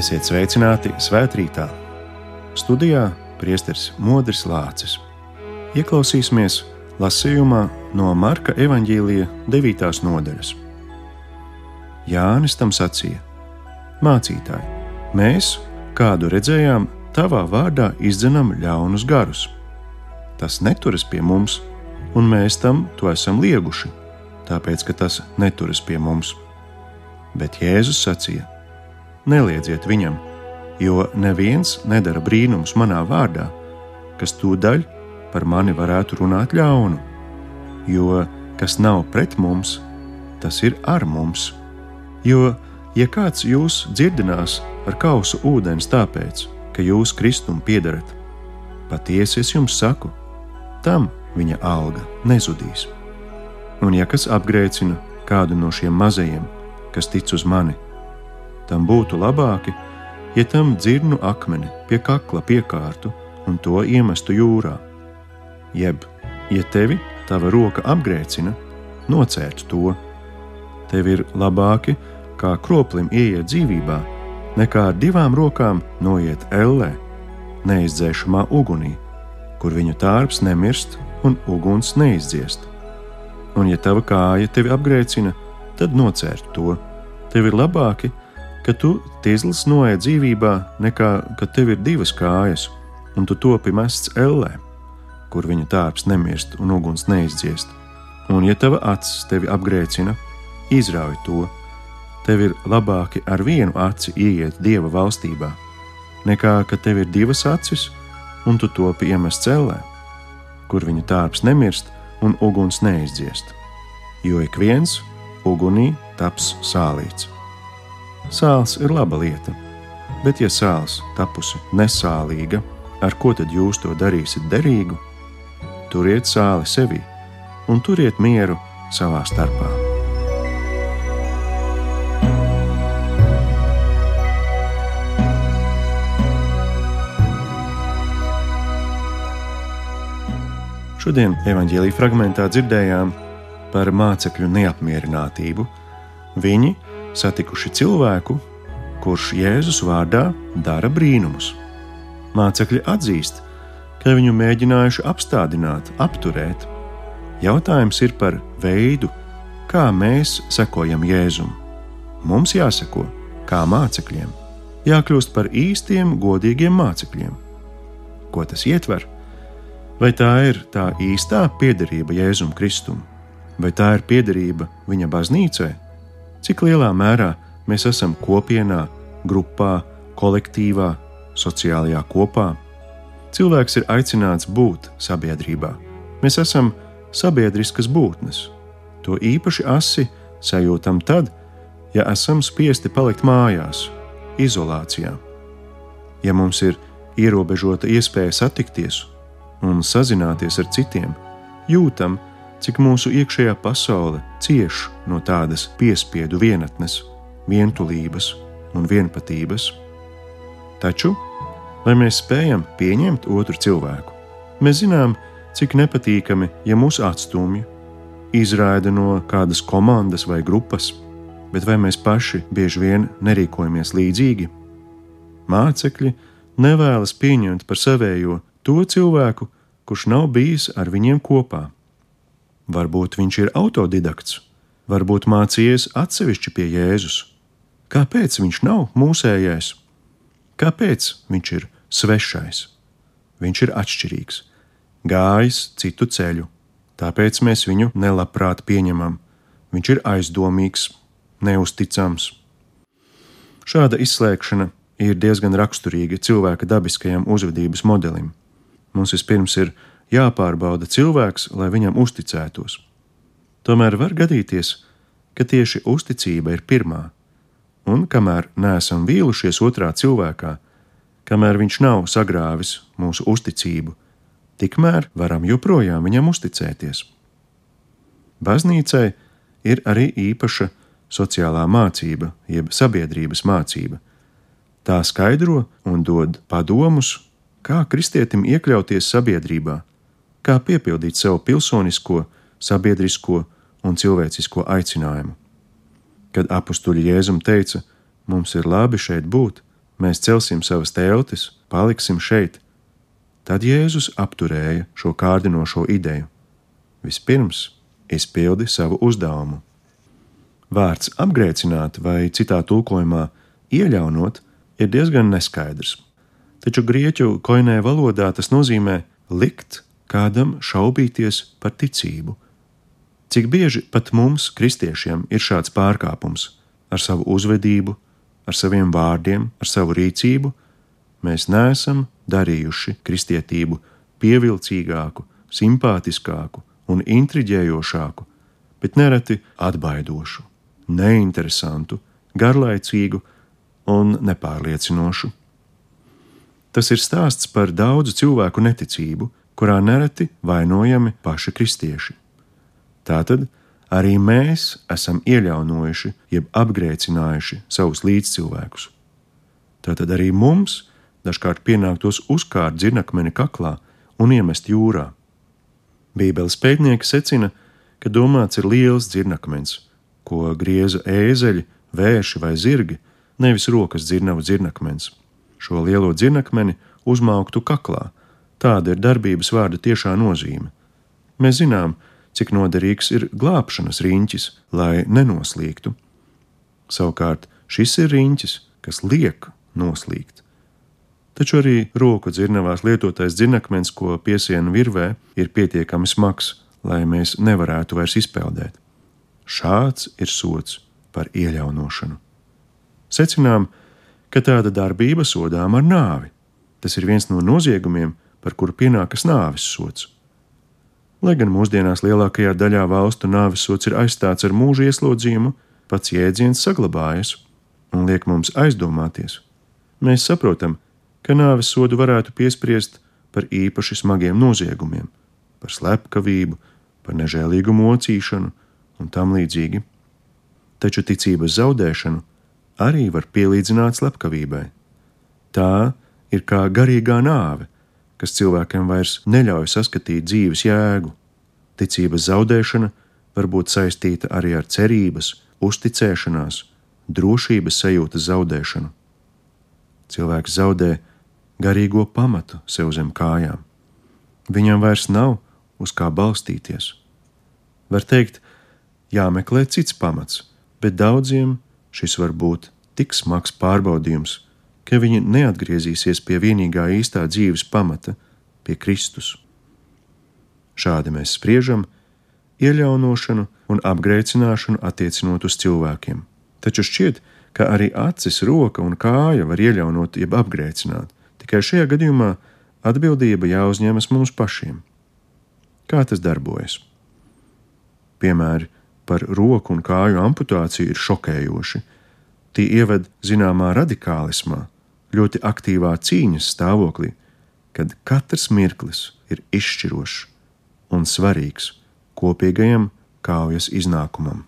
Esiet sveicināti svētkrītā. Studijā priesteris Modris Lācis. Ieklausīsimies lasījumā no Marka evaņģīlija 9. nodaļas. Jānis tam sacīja: Mācītāji, mēs kādu redzējām, tavā vārdā izdzenam ļaunus garus. Tas neturas pie mums, un mēs tam to esam lieguši, tāpēc ka tas neturas pie mums. Bet Jēzus sacīja: neliedziet viņam, jo neviens nedara brīnums manā vārdā, kas tūdaļ par mani varētu runāt ļaunu. Jo kas nav pret mums, tas ir ar mums. Jo, ja kāds jūs dzirdinās ar kausu ūdens tāpēc, ka jūs Kristum piedarat, patiesi es jums saku, tam viņa alga nezudīs. Un ja kas apgrēcina kādu no šiem mazajiem, kas tic uz mani, tam būtu labāki, ja tam dzirnu akmeni pie kakla piekārtu un to iemestu jūrā. Jeb, ja tevi tava roka apgrēcina, nocērt to. Tev ir labāki, kā kroplim ieiet dzīvībā, nekā ar divām rokām noiet ellē, neizdzēšamā ugunī, kur viņu tārps nemirst un uguns neizdziest. Un, ja tava kāja tevi apgrēcina, tad nocērt to. Tev ir labāki, ka tu tīzlis noej dzīvībā, nekā ka tev ir divas kājas, un tu topi mests ellē, kur viņa tārps nemirst un uguns neizdziest. Un, ja tava acis tevi apgrēcina, izrauj to. Tev ir labāki ar vienu aci ieiet dieva valstībā, nekā ka tev ir divas acis un tu topi iemests ellē, kur viņa tārps nemirst un uguns neizdziest. Jo ik viens ugunī taps sālīts. Sāls ir laba lieta, bet, ja sāls tapusi nesālīga, ar ko tad jūs to darīsiet derīgu? Turiet sāli sevi un turiet mieru savā starpā. Šodien evanģēlīja fragmentā dzirdējām par mācekļu neapmierinātību. Viņi satikuši cilvēku, kurš Jēzus vārdā dara brīnumus. Mācekļi atzīst, ka viņu mēģinājuši apstādināt, apturēt. Jautājums ir par veidu, kā mēs sekojam Jēzum. Mums jāseko kā mācekļiem, jākļūst par īstiem, godīgiem mācekļiem. Ko tas ietver? Vai tā ir tā īstā piederība Jēzum Kristum, vai tā ir piederība viņa baznīcai? Cik lielā mērā mēs esam kopienā, grupā, kolektīvā, sociālajā kopā. Cilvēks ir aicināts būt sabiedrībā. Mēs esam sabiedriskas būtnes. To īpaši asi sajūtam tad, ja esam spiesti palikt mājās, izolācijā. Ja mums ir ierobežota iespēja satikties un sazināties ar citiem, jūtam, ka cik mūsu iekšējā pasaule cieš no tādas piespiedu vienatnes, vientulības un vienpatības. Taču, lai mēs spējam pieņemt otru cilvēku, mēs zinām, cik nepatīkami, ja mūs atstumj, izraida no kādas komandas vai grupas, bet vai mēs paši bieži vien nerīkojamies līdzīgi? Mācekļi nevēlas pieņemt par savējo to cilvēku, kurš nav bijis ar viņiem kopā. Varbūt viņš ir autodidakts, varbūt mācījies atsevišķi pie Jēzus. Kāpēc viņš nav mūsējais? Kāpēc viņš ir svešais? Viņš ir atšķirīgs, gājis citu ceļu, tāpēc mēs viņu nelabprāt pieņemam. Viņš ir aizdomīgs, neusticams. Šāda izslēgšana ir diezgan raksturīga cilvēka dabiskajam uzvedības modelim. Mums vispirms ir jāpārbauda cilvēks, lai viņam uzticētos. Tomēr var gadīties, ka tieši uzticība ir pirmā, un kamēr neesam vīlušies otrā cilvēkā, kamēr viņš nav sagrāvis mūsu uzticību, tikmēr varam joprojām viņam uzticēties. Baznīcai ir arī īpaša sociālā mācība, jeb sabiedrības mācība. Tā skaidro un dod padomus, kā kristietim iekļauties sabiedrībā, kā piepildīt savu pilsonisko, sabiedrisko un cilvēcisko aicinājumu. Kad apstuļi Jēzum teica, mums ir labi šeit būt, mēs celsim savas teltis, paliksim šeit. Tad Jēzus apturēja šo kārdinošo ideju. Vispirms izpildi savu uzdevumu. Vārds apgrēcināt vai citā tulkojumā iejaunot ir diezgan neskaidrs. Taču grieķu koinē valodā tas nozīmē likt kādam šaubīties par ticību. Cik bieži pat mums, kristiešiem, ir šāds pārkāpums ar savu uzvedību, ar saviem vārdiem, ar savu rīcību, mēs neesam darījuši kristietību pievilcīgāku, simpātiskāku un intriģējošāku, bet nereti atbaidošu, neinteresantu, garlaicīgu un nepārliecinošu. Tas ir stāsts par daudzu cilvēku neticību, kurā nereti vainojami paši kristieši. Tātad arī mēs esam ieļaunojuši, jeb apgrēcinājuši savus līdzcilvēkus. Tātad arī mums dažkārt pienāktos uzkārt dzirnakmeni kaklā un iemest jūrā. Bībeles pētnieki secina, ka domāts ir liels dzirnakmens, ko grieza ēzeļi, vēši vai zirgi, nevis rokas dzirnavu dzirnakmens šo lielo dzinakmeni uzmauktu kaklā. Tāda ir darbības vārda tiešā nozīme. Mēs zinām, cik noderīgs ir glābšanas riņķis, lai nenoslīgtu. Savukārt šis ir riņķis, kas liek noslīgt. Taču arī roku dzirnavās lietotais dzinakmens, ko piesienu virvē, ir pietiekami smags, lai mēs nevarētu vairs izpeldēt. Šāds ir sots par ieļaunošanu. Secinām, ka tāda darbība sodām ar nāvi. Tas ir viens no noziegumiem, par kuru pienākas nāves sots. Lai gan mūsdienās lielākajā daļā valstu nāves sots ir aizstāts ar mūža ieslodzījumu, pats jēdziens saglabājas un liek mums aizdomāties. Mēs saprotam, ka nāves sodu varētu piespriest par īpaši smagiem noziegumiem, par slepkavību, par nežēlīgu mocīšanu un tam līdzīgi. Taču ticības zaudēšanu arī var pielīdzināt slepkavībai. Tā ir kā garīgā nāve, kas cilvēkiem vairs neļauj saskatīt dzīves jēgu. Ticības zaudēšana var būt saistīta arī ar cerības, uzticēšanās, drošības sajūtas zaudēšanu. Cilvēks zaudē garīgo pamatu sev zem kājām. Viņam vairs nav uz kā balstīties. Var teikt, jāmeklē cits pamats, bet daudziem šis var būt tik smags pārbaudījums, ka viņi neatgriezīsies pie vienīgā īstā dzīves pamata, pie Kristus. Šādi mēs spriežam, ieļaunošanu un apgrēcināšanu attiecinot uz cilvēkiem. Taču šķiet, ka arī acis, roka un kāja var ieļaunot, jeb apgrēcināt. Tikai šajā gadījumā atbildība jāuzņemas mums pašiem. Kā tas darbojas? Piemēri par roku un kāju amputāciju ir šokējoši. Tie ieved zināmā radikālismā, ļoti aktīvā cīņas stāvoklī, kad katrs mirklis ir izšķirošs un svarīgs kopīgajam kaujas iznākumam.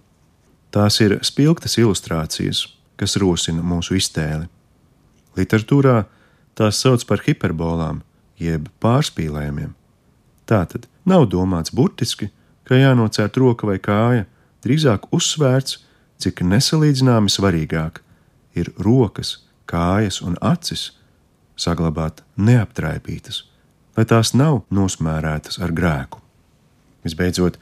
Tās ir spilgtas ilustrācijas, kas rosina mūsu iztēli. Literatūrā tās sauc par hiperbolām, jeb pārspīlējumiem. Tā tad nav domāts burtiski, ka jānocērt roka vai kāja, drīzāk uzsvērts, cik nesalīdzināmi svarīgāk ir rokas, kājas un acis saglabāt neaptraipītas, lai tās nav nosmērētas ar grēku. Visbeidzot,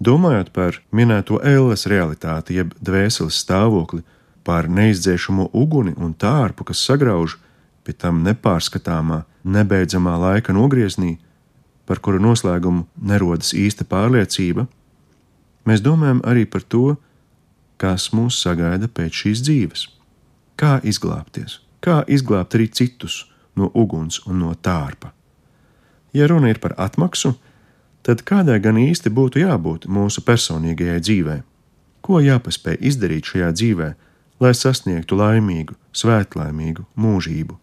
domājot par minēto ēles realitāti, jeb dvēseles stāvokli, par neizdzēšamo uguni un tārpu, kas sagrauž pie tam nepārskatāmā, nebeidzamā laika nogrieznī, par kuru noslēgumu nerodas īsta pārliecība, mēs domājam arī par to, kas mūs sagaida pēc šīs dzīves. Kā izglābties, kā izglābt arī citus no uguns un no tārpa. Ja runa ir par atmaksu, tad kādai gan īsti būtu jābūt mūsu personīgajai dzīvē? Ko jāpaspēj izdarīt šajā dzīvē, lai sasniegtu laimīgu, svētlaimīgu mūžību?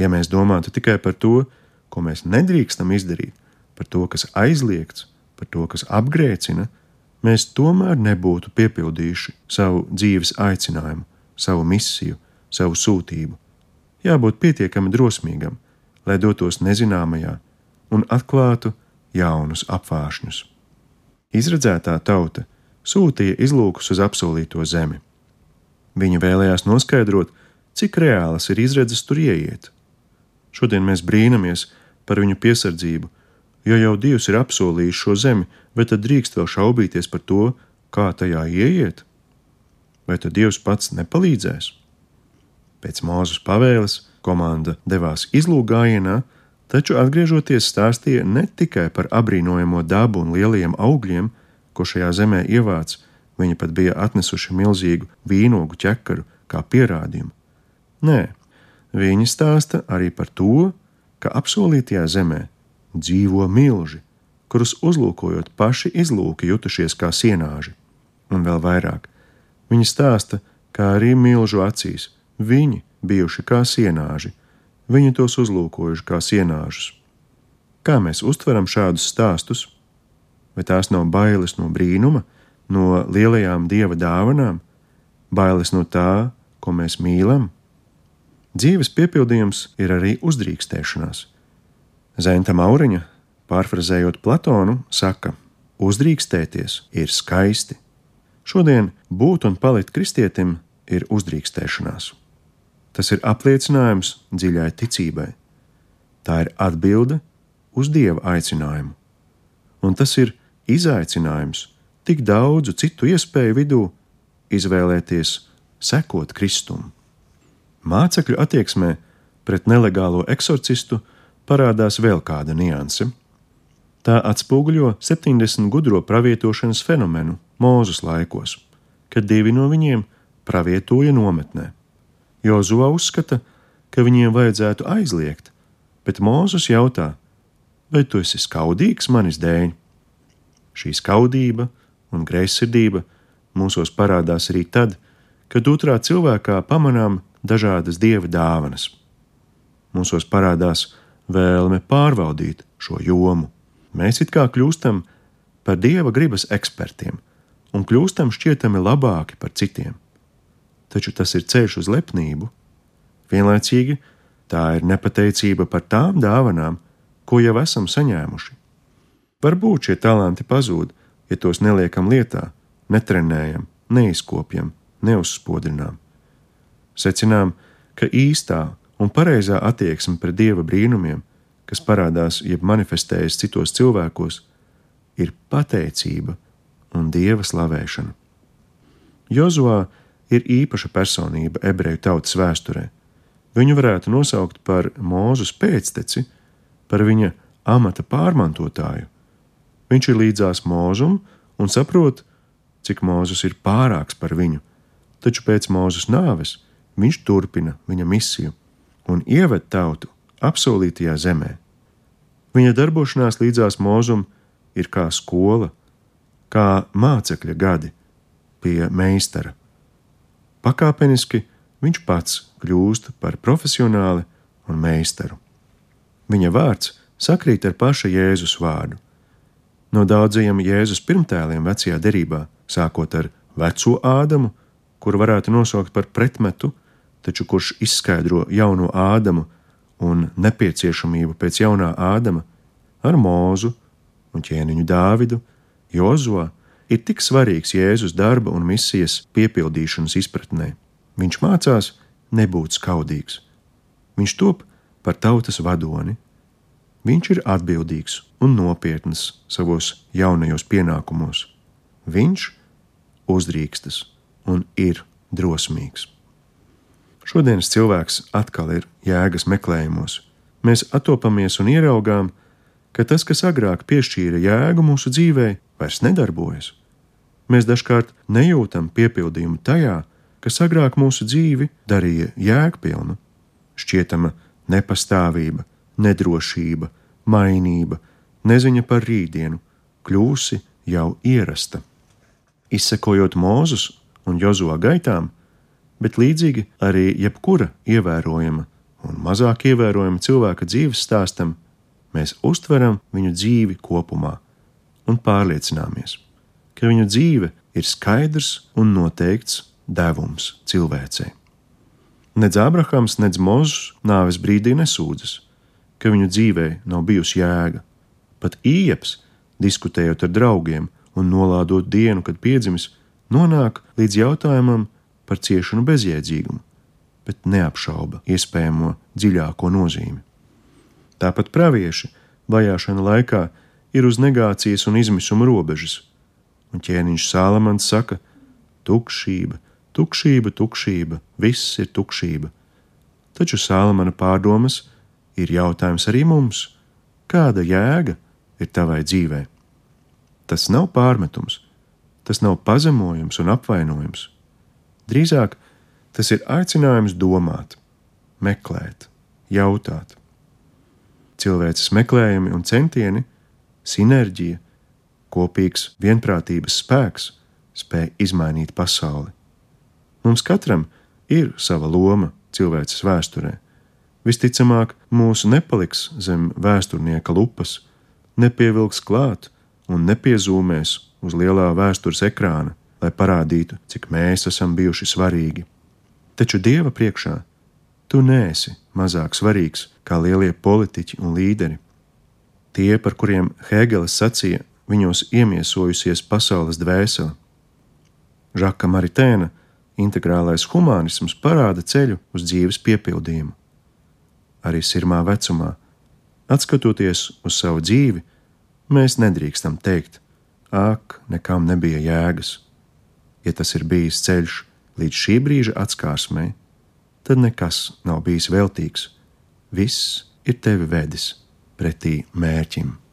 Ja mēs domātu tikai par to, ko mēs nedrīkstam izdarīt, par to, kas aizliegts, par to, kas apgrēcina, mēs tomēr nebūtu piepildījuši savu dzīves aicinājumu, savu misiju, savu sūtību. Jābūt pietiekami drosmīgam, lai dotos nezināmajā un atklātu jaunus apvāršņus. Izredzētā tauta sūtīja izlūkus uz apsolīto zemi. Viņa vēlējās noskaidrot, cik reālas ir izredzes tur ieiet. Šodien mēs brīnamies par viņu piesardzību, jo jau Dievs ir apsolījis šo zemi, vai tad drīkst vēl šaubīties par to, kā tajā ieiet? Vai tad Dievs pats nepalīdzēs? Pēc mūzes pavēles komanda devās izlūgājienā, taču atgriežoties stāstīja ne tikai par apbrīnojamo dabu un lielajiem augļiem, ko šajā zemē ievāc, viņi pat bija atnesuši milzīgu vīnogu ķekaru kā pierādījumu. Nē, viņi stāsta arī par to, ka apsolītajā zemē dzīvo milži, kurus uzlūkojot paši izlūki jutušies kā sienāži. Un vēl vairāk, viņi stāsta, kā arī milžu acīs viņi bijuši kā sienāži, viņi tos uzlūkojuši kā sienāžus. Kā mēs uztveram šādus stāstus? Vai tās nav bailes no brīnuma, no lielajām dieva dāvanām, bailes no tā, ko mēs mīlam? Dzīves piepildījums ir arī uzdrīkstēšanās. Zenta Mauriņa, pārfrazējot Platonu, saka: Uzdrīkstēties ir skaisti. Šodien būt un palikt kristietim ir uzdrīkstēšanās. Tas ir apliecinājums dziļai ticībai. Tā ir atbilde uz dieva aicinājumu. Un tas ir izaicinājums tik daudzu citu iespēju vidū izvēlēties sekot Kristum. Mācekļu attieksmē pret nelegālo eksorcistu parādās vēl kāda nianse. Tā atspoguļo 70 gudro pravietošanas fenomenu Mūzes laikos, kad divi no viņiem pravietoja nometnē. Jozua uzskata, ka viņiem vajadzētu aizliegt, bet Mūzes jautā, vai tu esi skaudīgs manis dēļ? Šī skaudība un greizsirdība mūsos parādās arī tad, kad otrā cilvēkā pamanām dažādas dieva dāvanas. Mūsos parādās vēlme pārvaldīt šo jomu. Mēs it kā kļūstam par dieva gribas ekspertiem un kļūstam šķietami labāki par citiem. Taču tas ir ceļš uz lepnību. Vienlaicīgi tā ir nepateicība par tām dāvanām, ko jau esam saņēmuši. Varbūt šie talanti pazūd, ja tos neliekam lietā, netrenējam, neizkopjam, neuzspodrinām. Secinām, ka īstā un pareizā attieksme pret dieva brīnumiem, kas parādās jeb manifestējas citos cilvēkos, ir pateicība un dieva slavēšana. Jozua ir īpaša personība ebreju tautas vēsturē. Viņu varētu nosaukt par mūzes pēcteci, par viņa amata pārmantotāju. Viņš ir līdzās mūzum un saprot, cik mūzes ir pārāks par viņu, taču pēc mūzes nāves viņš turpina viņa misiju un ieved tautu apsolītajā zemē. Viņa darbošanās līdzās mūzum ir kā skola, kā mācekļa gadi pie meistara. Pakāpeniski viņš pats kļūst par profesionāli un meistaru. Viņa vārds sakrīt ar paša Jēzus vārdu. No daudzajiem Jēzus pirmtēliem vecajā derībā, sākot ar veco Ādamu, kuru varētu nosaukt par pretmetu, taču kurš izskaidro jauno Ādamu un nepieciešamību pēc jaunā Ādama, ar Mūzu un ķēniņu Dāvidu, Jozo, ir tik svarīgs Jēzus darba un misijas piepildīšanas izpratnē. Viņš mācās nebūt skaudīgs. Viņš top par tautas vadoni. Viņš ir atbildīgs un nopietns savos jaunajos pienākumos. Viņš uzdrīkstas un ir drosmīgs. Šodienas cilvēks atkal ir jēgas meklējumos. Mēs attopamies un ieraugām, ka tas, kas agrāk piešķīra jēgu mūsu dzīvē, vairs nedarbojas. Mēs dažkārt nejūtam piepildījumu tajā, kas agrāk mūsu dzīvi darīja jēgpilnu. Šķietama nepastāvība, nedrošība, mainība, neziņa par rītdienu kļūsi jau ierasta. Izsekojot Mūzus un Jozo gaitām, bet līdzīgi arī jebkura ievērojama un mazāk ievērojama cilvēka dzīves stāstam, mēs uztveram viņu dzīvi kopumā un pārliecināmies, ka viņu dzīve ir skaidrs un noteikts devums cilvēcei. Nedz Abrahams, nedz Mozus nāves brīdī nesūdzas, ka viņu dzīvē nav bijusi jēga. Pat īeps, diskutējot ar draugiem un nolādot dienu, kad piedzimis, nonāk līdz jautājumam, par ciešanu bezjēdzīgumu. bet neapšauba iespējamo dziļāko nozīmi. Tāpat pravieši vajāšana laikā ir uz negācijas un izmisuma robežas, un ķēniņš Sālamans saka: Tukšība, tukšība, tukšība, viss ir tukšība. Taču Sālamana pārdomas ir jautājums arī mums: kāda jēga ir tavai dzīvei? Tas nav pārmetums, tas nav pazemojums un apvainojums. Drīzāk tas ir aicinājums domāt, meklēt, jautāt. Cilvēces meklējumi un centieni, sinerģija, kopīgs vienprātības spēks spēj izmainīt pasauli. Mums katram ir sava loma cilvēces vēsturē. Visticamāk, mūsu nepaliks zem vēsturnieka lupas, nepievilks klāt un nepiezīmēs uz lielā vēstures ekrāna, lai parādītu, cik mēs esam bijuši svarīgi. Taču Dieva priekšā tu neesi mazāk svarīgs kā lielie politiķi un līderi. Tie, par kuriem Hēgelis sacīja, viņos iemiesojusies pasaules dvēsele. Žaka Maritēna integrālais humanisms parāda ceļu uz dzīves piepildījumu. Arī sirmā vecumā, atskatoties uz savu dzīvi, mēs nedrīkstam teikt, ak, nekam nebija jēgas. Ja tas ir bijis ceļš līdz šī brīža atskārsmei, tad nekas nav bijis veltīgs. Viss ir tevi vedis pretī mērķim.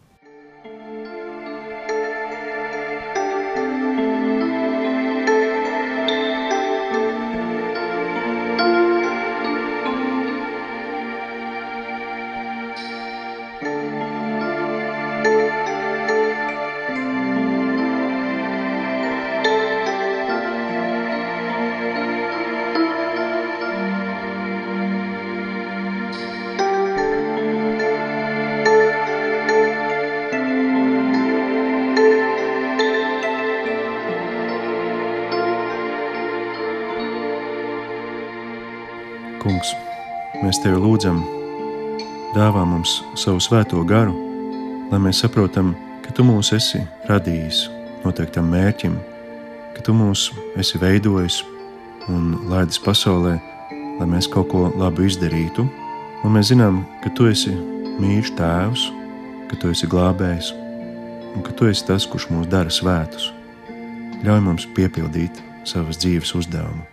Mēs tevi lūdzam, dāvā mums savu svēto garu, lai mēs saprotam, ka tu mūs esi radījis noteiktam mērķim, ka tu mūs esi veidojis un laidis pasaulē, lai mēs kaut ko labu izdarītu. Un mēs zinām, ka tu esi mīļš tēvs, ka tu esi glābējs un ka tu esi tas, kurš mūs dara svētus. Ļauj mums piepildīt savas dzīves uzdevumu.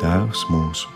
Tēvs mūsu,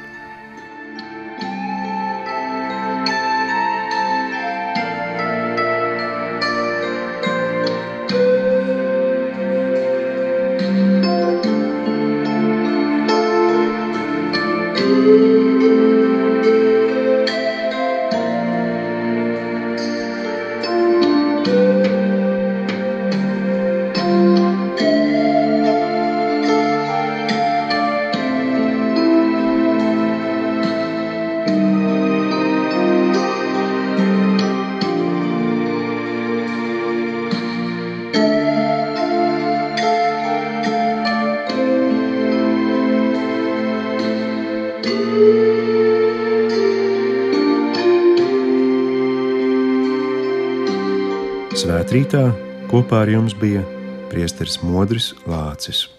Svētrītā kopā ar jums bija priesteris Modris Lācis.